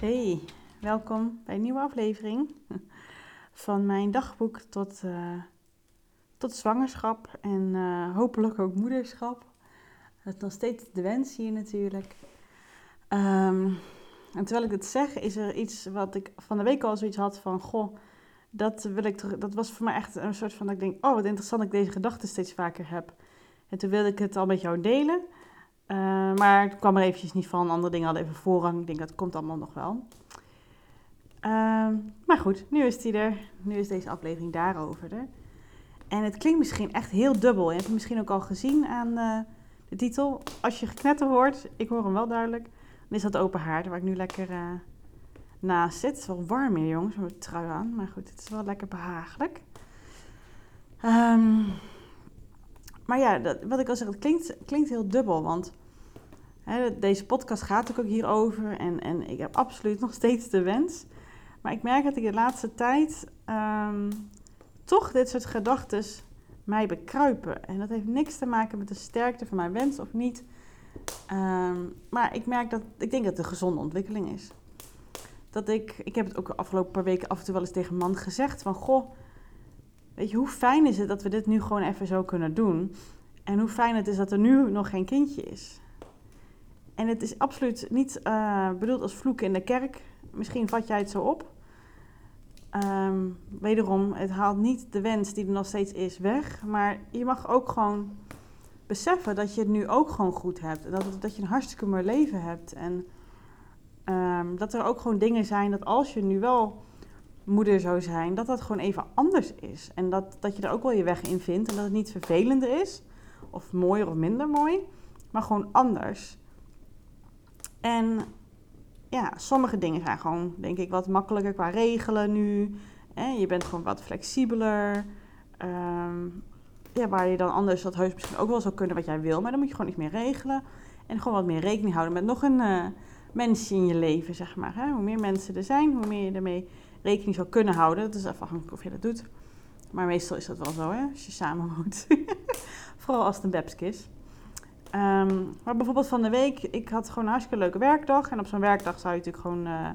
Hey, welkom bij een nieuwe aflevering van mijn dagboek tot, uh, tot zwangerschap en uh, hopelijk ook moederschap. Het is nog steeds de wens hier natuurlijk. Um, en terwijl ik het zeg, is er iets wat ik van de week al zoiets had van, goh, dat, wil ik dat was voor mij echt een soort van, dat ik denk, oh wat interessant dat ik deze gedachten steeds vaker heb. En toen wilde ik het al met jou delen. Uh, maar het kwam er eventjes niet van. Andere dingen hadden even voorrang. Ik denk dat komt allemaal nog wel. Uh, maar goed, nu is die er. Nu is deze aflevering daarover er. En het klinkt misschien echt heel dubbel. Je hebt het misschien ook al gezien aan uh, de titel. Als je geknetter hoort, ik hoor hem wel duidelijk. Dan is dat open haard waar ik nu lekker uh, naast zit. Het is wel warm hier jongens, met trui aan. Maar goed, het is wel lekker behagelijk. Um, maar ja, dat, wat ik al zeg, het klinkt, klinkt heel dubbel. Want hè, deze podcast gaat ook hierover. En, en ik heb absoluut nog steeds de wens. Maar ik merk dat ik de laatste tijd um, toch dit soort gedachten mij bekruipen. En dat heeft niks te maken met de sterkte van mijn wens of niet. Um, maar ik merk dat, ik denk dat het een gezonde ontwikkeling is. Dat ik, ik heb het ook de afgelopen paar weken af en toe wel eens tegen man gezegd van, goh, Weet je, hoe fijn is het dat we dit nu gewoon even zo kunnen doen? En hoe fijn het is dat er nu nog geen kindje is. En het is absoluut niet uh, bedoeld als vloeken in de kerk. Misschien vat jij het zo op. Um, wederom, het haalt niet de wens die er nog steeds is weg. Maar je mag ook gewoon beseffen dat je het nu ook gewoon goed hebt. Dat, dat je een hartstikke mooi leven hebt. En um, dat er ook gewoon dingen zijn dat als je nu wel moeder zou zijn, dat dat gewoon even anders is. En dat, dat je er ook wel je weg in vindt. En dat het niet vervelender is, of mooier of minder mooi, maar gewoon anders. En ja, sommige dingen zijn gewoon, denk ik, wat makkelijker qua regelen nu. je bent gewoon wat flexibeler. Um, ja, waar je dan anders dat heus misschien ook wel zou kunnen wat jij wil. Maar dan moet je gewoon iets meer regelen. En gewoon wat meer rekening houden met nog een uh, mensje in je leven, zeg maar. Hè? Hoe meer mensen er zijn, hoe meer je ermee rekening zou kunnen houden. Dat is afhankelijk of je dat doet. Maar meestal is dat wel zo, hè, als je samen woont. Vooral als het een Bebsk is. Um, maar bijvoorbeeld van de week, ik had gewoon een hartstikke leuke werkdag. En op zo'n werkdag zou je natuurlijk gewoon uh,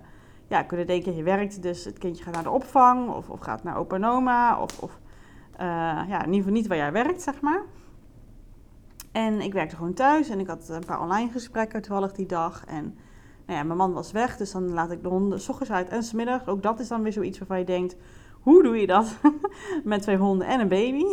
ja, kunnen denken je werkt. Dus het kindje gaat naar de opvang of, of gaat naar opa en oma. Of, of uh, ja, in ieder geval niet waar jij werkt, zeg maar. En ik werkte gewoon thuis en ik had een paar online gesprekken toevallig die dag. En nou ja, mijn man was weg, dus dan laat ik de honden s ochtends uit en smiddag. Ook dat is dan weer zoiets waarvan je denkt, hoe doe je dat met twee honden en een baby?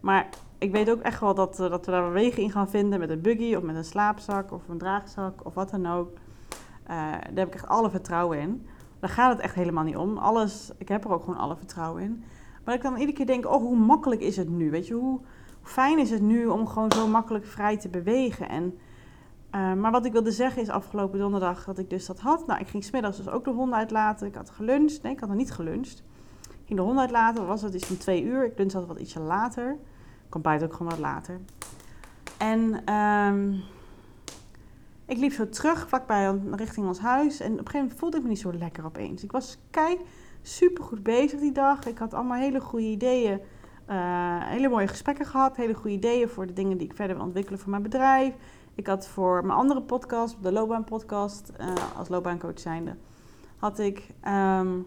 Maar ik weet ook echt wel dat, eh, dat we daar wegen in gaan vinden met een buggy of met een slaapzak of een draagzak of wat dan ook. Uh, daar heb ik echt alle vertrouwen in. Daar gaat het echt helemaal niet om. Alles, ik heb er ook gewoon alle vertrouwen in. Maar ik dan iedere keer denk, oh, hoe makkelijk is het nu? Weet je, hoe fijn is het nu om gewoon zo makkelijk vrij te bewegen? En uh, maar wat ik wilde zeggen is afgelopen donderdag dat ik dus dat had. Nou, ik ging smiddags dus ook de honden uitlaten. Ik had geluncht. Nee, ik had nog niet geluncht. Ik ging de honden uitlaten. Was het dus om twee uur. Ik lunch altijd wat ietsje later. Ik ontbijt ook gewoon wat later. En um, ik liep zo terug vlakbij richting ons huis. En op een gegeven moment voelde ik me niet zo lekker opeens. Ik was kei super goed bezig die dag. Ik had allemaal hele goede ideeën. Uh, hele mooie gesprekken gehad. Hele goede ideeën voor de dingen die ik verder wil ontwikkelen voor mijn bedrijf ik had voor mijn andere podcast, de loopbaanpodcast, uh, als loopbaancoach zijnde, had ik um,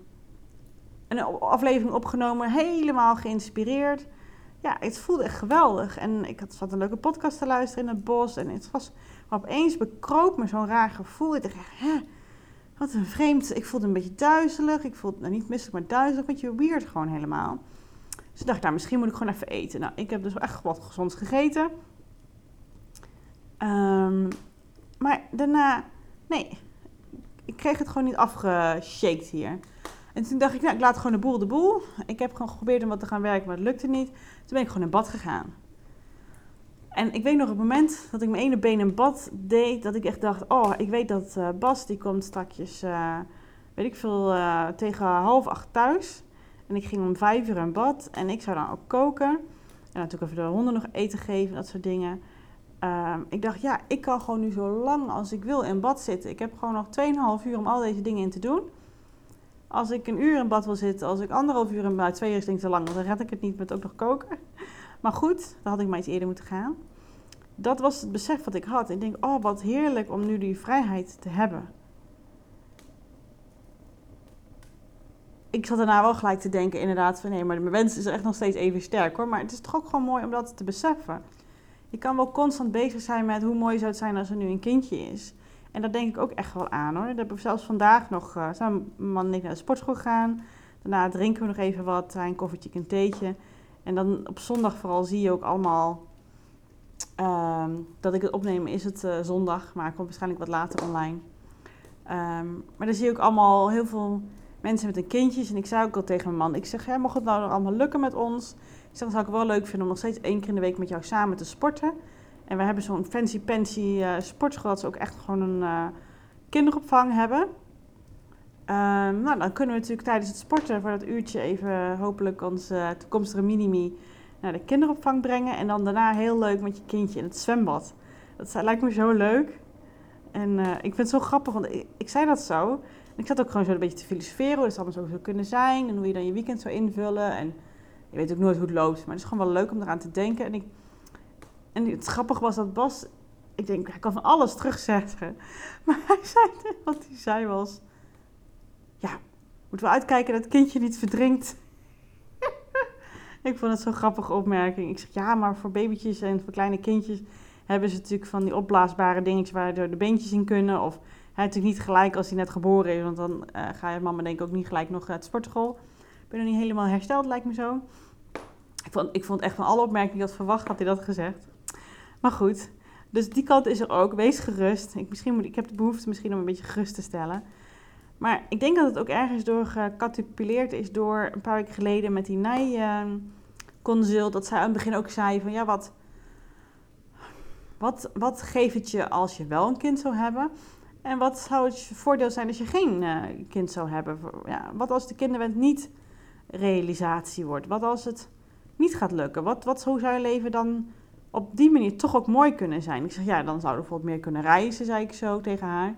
een aflevering opgenomen, helemaal geïnspireerd. Ja, het voelde echt geweldig. En ik had, zat een leuke podcast te luisteren in het bos. En het was, opeens bekroop me zo'n raar gevoel. Ik dacht, hè, wat een vreemd. Ik voelde een beetje duizelig. Ik voelde, nou niet misselijk, maar duizelig. Een beetje weird gewoon helemaal. Dus ik dacht, nou, misschien moet ik gewoon even eten. Nou, ik heb dus echt wat gezonds gegeten. Um, maar daarna, nee, ik kreeg het gewoon niet afgeshaked hier. En toen dacht ik, nou, ik laat gewoon de boel de boel. Ik heb gewoon geprobeerd om wat te gaan werken, maar het lukte niet. Toen ben ik gewoon in bad gegaan. En ik weet nog het moment dat ik mijn ene been in bad deed, dat ik echt dacht, oh, ik weet dat uh, Bas, die komt straks, uh, weet ik veel, uh, tegen half acht thuis. En ik ging om vijf uur in bad en ik zou dan ook koken. En natuurlijk even de honden nog eten geven, dat soort dingen. Uh, ik dacht, ja, ik kan gewoon nu zo lang als ik wil in bad zitten. Ik heb gewoon nog 2,5 uur om al deze dingen in te doen. Als ik een uur in bad wil zitten, als ik anderhalf uur in bad, twee uur is denk ik te lang, dan red ik het niet met ook nog koken. Maar goed, dan had ik maar iets eerder moeten gaan. Dat was het besef wat ik had. Ik denk, oh wat heerlijk om nu die vrijheid te hebben. ik zat daarna wel gelijk te denken, inderdaad, van nee, maar mijn wens is echt nog steeds even sterk hoor. Maar het is toch ook gewoon mooi om dat te beseffen. Je kan wel constant bezig zijn met hoe mooi zou het zijn als er nu een kindje is. En daar denk ik ook echt wel aan hoor. Dat we zelfs vandaag nog, uh, zijn mijn man en ik naar de sportschool gegaan. Daarna drinken we nog even wat, een koffietje, een theetje. En dan op zondag vooral zie je ook allemaal uh, dat ik het opnemen is het uh, zondag, maar komt waarschijnlijk wat later online. Um, maar dan zie je ook allemaal heel veel mensen met een kindjes. En ik zei ook al tegen mijn man, ik zeg, ja, mocht het nou allemaal lukken met ons? Ik zeg, dan zou ik wel leuk vinden om nog steeds één keer in de week met jou samen te sporten. En we hebben zo'n fancy pansy uh, sportschool, dat ze ook echt gewoon een uh, kinderopvang hebben. Um, nou, dan kunnen we natuurlijk tijdens het sporten voor dat uurtje even hopelijk onze toekomstige minimi naar de kinderopvang brengen. En dan daarna heel leuk met je kindje in het zwembad. Dat lijkt me zo leuk. En uh, ik vind het zo grappig, want ik, zei dat zo. En ik zat ook gewoon zo een beetje te filosoferen hoe het allemaal zo zou kunnen zijn. En hoe je dan je weekend zou invullen. En je weet ook nooit hoe het loopt. Maar het is gewoon wel leuk om eraan te denken. En, ik, en het grappige was dat Bas... Ik denk, hij kan van alles terugzetten. Maar hij zei, wat hij zei was... Ja, moeten we uitkijken dat het kindje niet verdrinkt. ik vond het zo'n grappige opmerking. Ik zeg, ja, maar voor babytjes en voor kleine kindjes hebben ze natuurlijk van die opblaasbare dingetjes waar de beentjes in kunnen. Of hij natuurlijk niet gelijk als hij net geboren is, want dan uh, ga je mama denk ik ook niet gelijk nog naar het sportschool. Ben nog niet helemaal hersteld, lijkt me zo. Ik vond, ik vond echt van alle opmerkingen had verwacht, had hij dat gezegd. Maar goed, dus die kant is er ook. Wees gerust. Ik, misschien moet, ik heb de behoefte misschien om een beetje gerust te stellen. Maar ik denk dat het ook ergens door gecatipuleerd is door een paar weken geleden met die nij-consult. dat zij aan het begin ook zei van ja, wat, wat, wat geeft het je als je wel een kind zou hebben? En wat zou het voordeel zijn als je geen uh, kind zou hebben? Ja, wat als de kinderwens niet realisatie wordt? Wat als het niet gaat lukken? Wat, wat, zou je leven dan op die manier toch ook mooi kunnen zijn? Ik zeg, ja, dan zou je bijvoorbeeld meer kunnen reizen, zei ik zo tegen haar.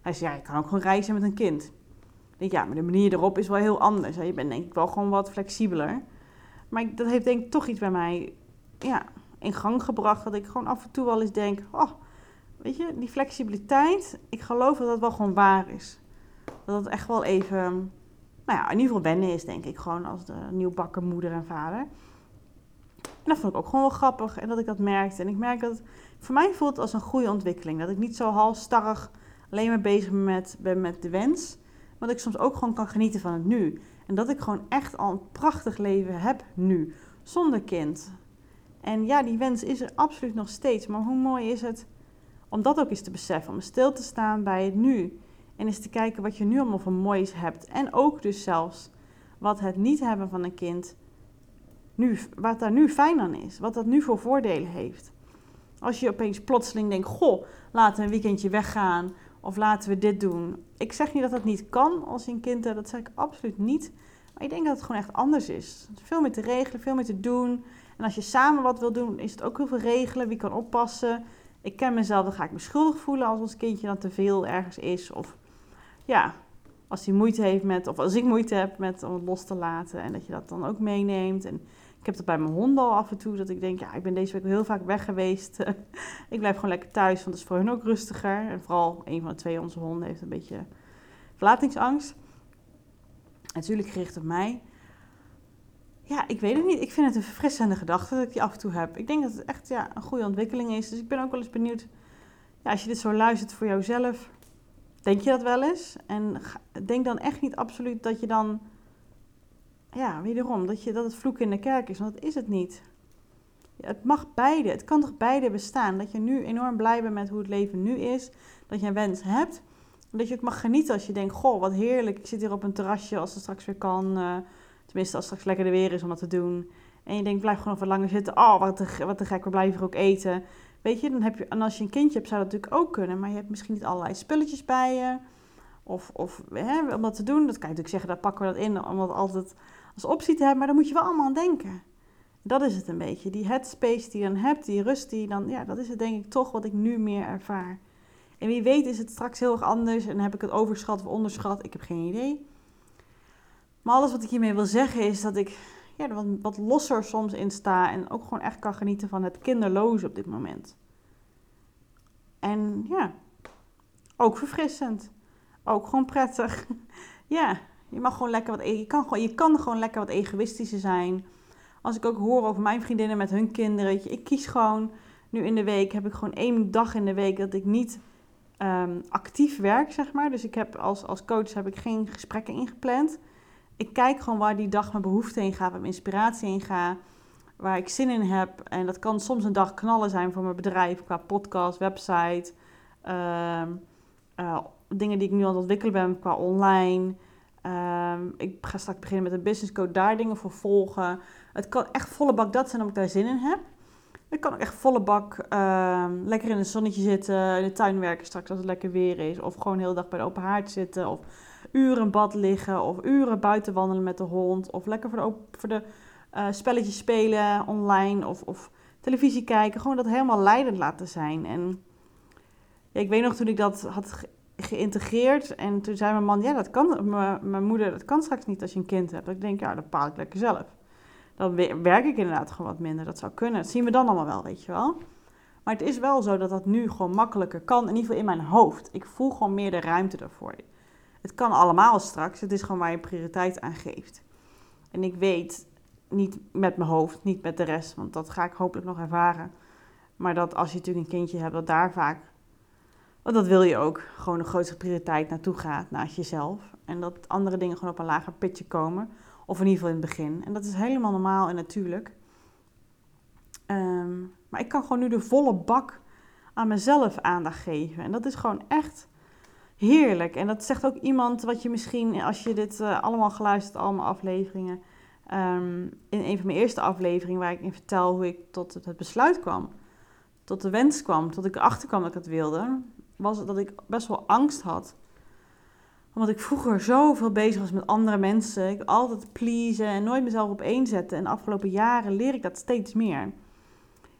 Hij zei, ja, je kan ook gewoon reizen met een kind. Ik denk, ja, maar de manier erop is wel heel anders. Je bent denk ik wel gewoon wat flexibeler. Maar dat heeft denk ik toch iets bij mij ja, in gang gebracht. Dat ik gewoon af en toe wel eens denk, oh, weet je, die flexibiliteit. Ik geloof dat dat wel gewoon waar is. Dat het echt wel even, nou ja, in ieder geval wennen is, denk ik. Gewoon als de nieuwbakken moeder en vader. En dat vond ik ook gewoon wel grappig. En dat ik dat merkte. En ik merk dat voor mij voelt als een goede ontwikkeling. Dat ik niet zo halstarrig alleen maar bezig met, ben met de wens. Maar dat ik soms ook gewoon kan genieten van het nu. En dat ik gewoon echt al een prachtig leven heb nu. Zonder kind. En ja, die wens is er absoluut nog steeds. Maar hoe mooi is het om dat ook eens te beseffen. Om stil te staan bij het nu. En eens te kijken wat je nu allemaal van moois hebt. En ook dus zelfs wat het niet hebben van een kind. Nu, wat daar nu fijn aan is. Wat dat nu voor voordelen heeft. Als je opeens plotseling denkt: Goh, laten we een weekendje weggaan. Of laten we dit doen. Ik zeg niet dat dat niet kan als een kind. Dat zeg ik absoluut niet. Maar ik denk dat het gewoon echt anders is. Veel meer te regelen, veel meer te doen. En als je samen wat wil doen, is het ook heel veel regelen. Wie kan oppassen? Ik ken mezelf, dan ga ik me schuldig voelen als ons kindje dan te veel ergens is. Of ja, als hij moeite heeft met, of als ik moeite heb met om het los te laten. En dat je dat dan ook meeneemt. En ik heb dat bij mijn honden al af en toe, dat ik denk, ja, ik ben deze week heel vaak weg geweest. ik blijf gewoon lekker thuis, want het is voor hun ook rustiger. En vooral een van de twee onze honden heeft een beetje verlatingsangst. Natuurlijk gericht op mij. Ja, ik weet het niet. Ik vind het een verfrissende gedachte dat ik die af en toe heb. Ik denk dat het echt ja, een goede ontwikkeling is. Dus ik ben ook wel eens benieuwd, ja, als je dit zo luistert voor jouzelf, denk je dat wel eens? En denk dan echt niet absoluut dat je dan, ja, wederom, dat, je, dat het vloek in de kerk is. Want dat is het niet. Ja, het mag beide. Het kan toch beide bestaan. Dat je nu enorm blij bent met hoe het leven nu is. Dat je een wens hebt. Dat je ook mag genieten als je denkt, goh, wat heerlijk. Ik zit hier op een terrasje als het straks weer kan. Uh, Tenminste, als het straks lekker weer is om dat te doen. En je denkt, blijf gewoon wat langer zitten. Oh, wat te, wat te gek, we blijven er ook eten. Weet je, dan heb je, en als je een kindje hebt, zou dat natuurlijk ook kunnen. Maar je hebt misschien niet allerlei spulletjes bij je. Of, of hè, om dat te doen, dat kan je natuurlijk zeggen, daar pakken we dat in. Om dat altijd als optie te hebben. Maar daar moet je wel allemaal aan denken. Dat is het een beetje. Die headspace die je dan hebt, die rust die je dan... Ja, dat is het denk ik toch wat ik nu meer ervaar. En wie weet is het straks heel erg anders. En heb ik het overschat of onderschat. Ik heb geen idee. Maar alles wat ik hiermee wil zeggen is dat ik ja, wat, wat losser soms in sta. En ook gewoon echt kan genieten van het kinderloze op dit moment. En ja, ook verfrissend. Ook gewoon prettig. ja, Je mag gewoon lekker wat, e- je kan gewoon, je kan gewoon lekker wat egoïstischer zijn. Als ik ook hoor over mijn vriendinnen met hun kinderen, ik kies gewoon nu in de week, heb ik gewoon één dag in de week dat ik niet ehm, actief werk, zeg maar. Dus ik heb als, als coach heb ik geen gesprekken ingepland. Ik kijk gewoon waar die dag mijn behoefte heen gaat, waar mijn inspiratie heen gaat, waar ik zin in heb. En dat kan soms een dag knallen zijn voor mijn bedrijf, qua podcast, website, ehm, eh, dingen die ik nu aan het ontwikkelen ben qua online. Ehm, ik ga straks beginnen met een business code, daar dingen voor volgen. Het kan echt volle bak dat zijn omdat ik daar zin in heb. Ik kan ook echt volle bak ehm, lekker in het zonnetje zitten, in de tuin werken straks als het lekker weer is. Of gewoon heel de dag bij de open haard zitten. Of uren bad liggen. Of uren buiten wandelen met de hond. Of lekker voor de, voor de uh, spelletjes spelen online. Of, of televisie kijken. Gewoon dat helemaal leidend laten zijn. En ja, ik weet nog toen ik dat had geïntegreerd. En toen zei mijn man, ja, dat kan, mijn moeder, dat kan straks niet als je een kind hebt. Ik denk, ja, dat bepaal ik lekker zelf. Dan werk ik inderdaad gewoon wat minder. Dat zou kunnen. Dat zien we dan allemaal wel, weet je wel. Maar het is wel zo dat dat nu gewoon makkelijker kan. In ieder geval in mijn hoofd. Ik voel gewoon meer de ruimte daarvoor. Het kan allemaal straks. Het is gewoon waar je prioriteit aan geeft. En ik weet, niet met mijn hoofd, niet met de rest. Want dat ga ik hopelijk nog ervaren. Maar dat als je natuurlijk een kindje hebt, dat daar vaak want dat wil je ook. Gewoon de grootste prioriteit naartoe gaat, naast jezelf. En dat andere dingen gewoon op een lager pitje komen. Of in ieder geval in het begin. En dat is helemaal normaal en natuurlijk. Ehm, maar ik kan gewoon nu de volle bak aan mezelf aandacht geven. En dat is gewoon echt heerlijk. En dat zegt ook iemand wat je misschien, als je dit uh, allemaal geluisterd, allemaal afleveringen. Um, in een van mijn eerste afleveringen, waar ik in vertel hoe ik tot het besluit kwam. Tot de wens kwam, tot ik erachter kwam dat ik het wilde was dat ik best wel angst had. Omdat ik vroeger zoveel bezig was met andere mensen. Ik altijd pleasen en nooit mezelf op één zetten. En de afgelopen jaren leer ik dat steeds meer.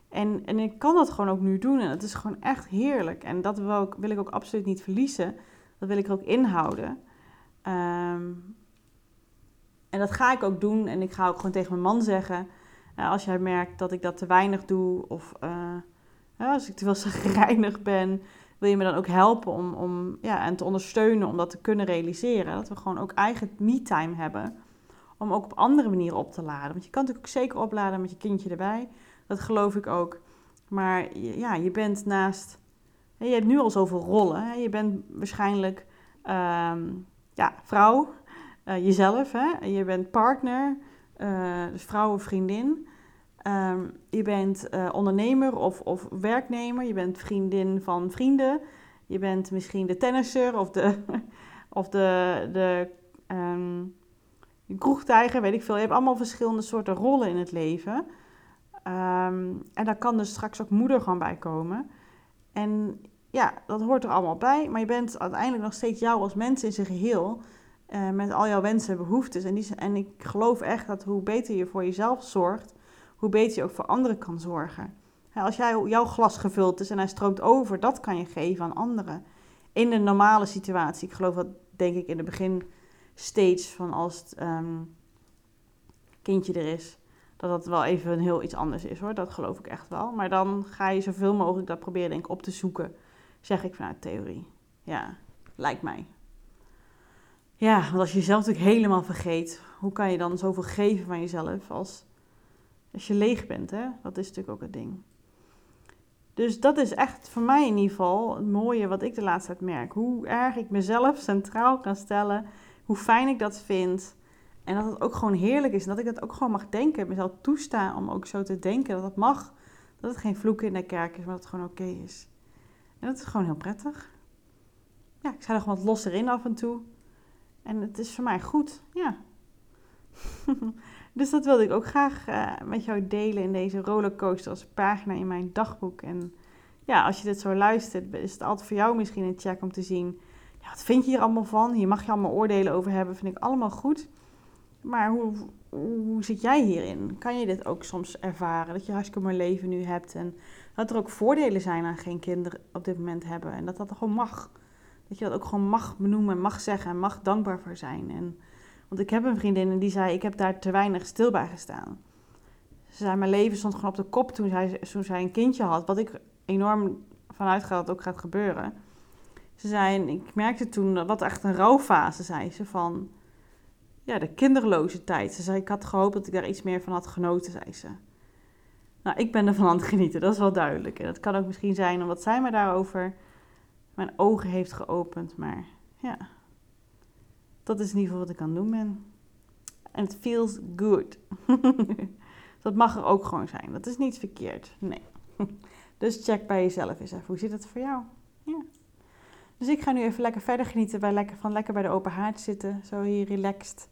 En, en ik kan dat gewoon ook nu doen. En het is gewoon echt heerlijk. En dat ik, wil ik ook absoluut niet verliezen. Dat wil ik er ook inhouden. Ehm, en dat ga ik ook doen. En ik ga ook gewoon tegen mijn man zeggen. Uh, als jij merkt dat ik dat te weinig doe. Of uh, als ik te veel zagrijnig ben wil je me dan ook helpen om, om ja, en te ondersteunen om dat te kunnen realiseren. Dat we gewoon ook eigen me-time hebben. Om ook op andere manieren op te laden. Want je kan natuurlijk ook zeker opladen met je kindje erbij. Dat geloof ik ook. Maar ja, je bent naast. Je hebt nu al zoveel rollen. Je bent waarschijnlijk ehm, ja, vrouw, uh, jezelf. Hè? Je bent partner, uh, dus vrouw of vriendin. Um, je bent uh, ondernemer of, of werknemer, je bent vriendin van vrienden, je bent misschien de tennisser of de, of de, de um, kroegtijger, weet ik veel. Je hebt allemaal verschillende soorten rollen in het leven. En daar kan dus straks ook moeder gewoon bij komen. En ja, dat hoort er allemaal bij, maar je bent uiteindelijk nog steeds jou als mens in zijn geheel. Uh, met al jouw wensen en behoeftes. En, die, en ik geloof echt dat hoe beter je voor jezelf zorgt, hoe beter je ook voor anderen kan zorgen. Als jij, jouw glas gevuld is en hij stroomt over, dat kan je geven aan anderen. In de normale situatie. Ik geloof dat, denk ik, in de begin steeds van als het um, kindje er is, dat dat wel even heel iets anders is hoor. Dat geloof ik echt wel. Maar dan ga je zoveel mogelijk dat proberen denk ik op te zoeken. Zeg ik vanuit theorie. Ja, lijkt mij. Ja, want als je jezelf natuurlijk helemaal vergeet, hoe kan je dan zoveel geven van jezelf als als je leeg bent, hè? Dat is natuurlijk ook het ding. Dus dat is echt voor mij in ieder geval het mooie wat ik de laatste tijd merk. Hoe erg ik mezelf centraal kan stellen. Hoe fijn ik dat vind. En dat het ook gewoon heerlijk is. En dat ik dat ook gewoon mag denken. Mezelf toestaan om ook zo te denken. Dat het mag. Dat het geen vloek in de kerk is, maar dat het gewoon oké is. En dat is gewoon heel prettig. Ja, ik sta er gewoon wat los erin af en toe. En het is voor mij goed. Ja. Dus dat wilde ik ook graag uh, met jou delen in deze rollercoaster als pagina in mijn dagboek. En ja, als je dit zo luistert, is het altijd voor jou misschien een check om te zien... Ja, wat vind je hier allemaal van? Hier mag je allemaal oordelen over hebben, vind ik allemaal goed. Maar hoe, hoe zit jij hierin? Kan je dit ook soms ervaren? Dat je hartstikke mooi leven nu hebt en dat er ook voordelen zijn aan geen kinderen op dit moment hebben. En dat dat gewoon mag. Dat je dat ook gewoon mag benoemen, mag zeggen en mag dankbaar voor zijn. En want ik heb een vriendin en die zei, ik heb daar te weinig stil bij gestaan. Ze zei, mijn leven stond gewoon op de kop toen zij, toen zij een kindje had. Wat ik enorm vanuit ga dat ook gaat gebeuren. Ze zei, ik merkte toen, wat echt een rouwfase, zei ze, van... ja, de kinderloze tijd. Ze zei, ik had gehoopt dat ik daar iets meer van had genoten, zei ze. Nou, ik ben ervan aan het genieten, dat is wel duidelijk. En dat kan ook misschien zijn omdat zij me daarover mijn ogen heeft geopend. Maar ja, dat is in ieder geval wat ik aan het doen ben. En het feels good. dat mag er ook gewoon zijn. Dat is niet verkeerd. Nee. Dus check bij jezelf eens even. Hoe zit het voor jou? Ja. Dus ik ga nu even lekker verder genieten bij lekker, van lekker bij de open haard zitten. Zo hier relaxed.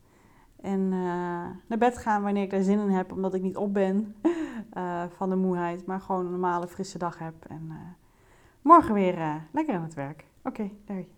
En uh, naar bed gaan wanneer ik daar zin in heb. Omdat ik niet op ben uh, van de moeheid. Maar gewoon een normale frisse dag heb. En uh, morgen weer lekker aan het werk. Oké, okay,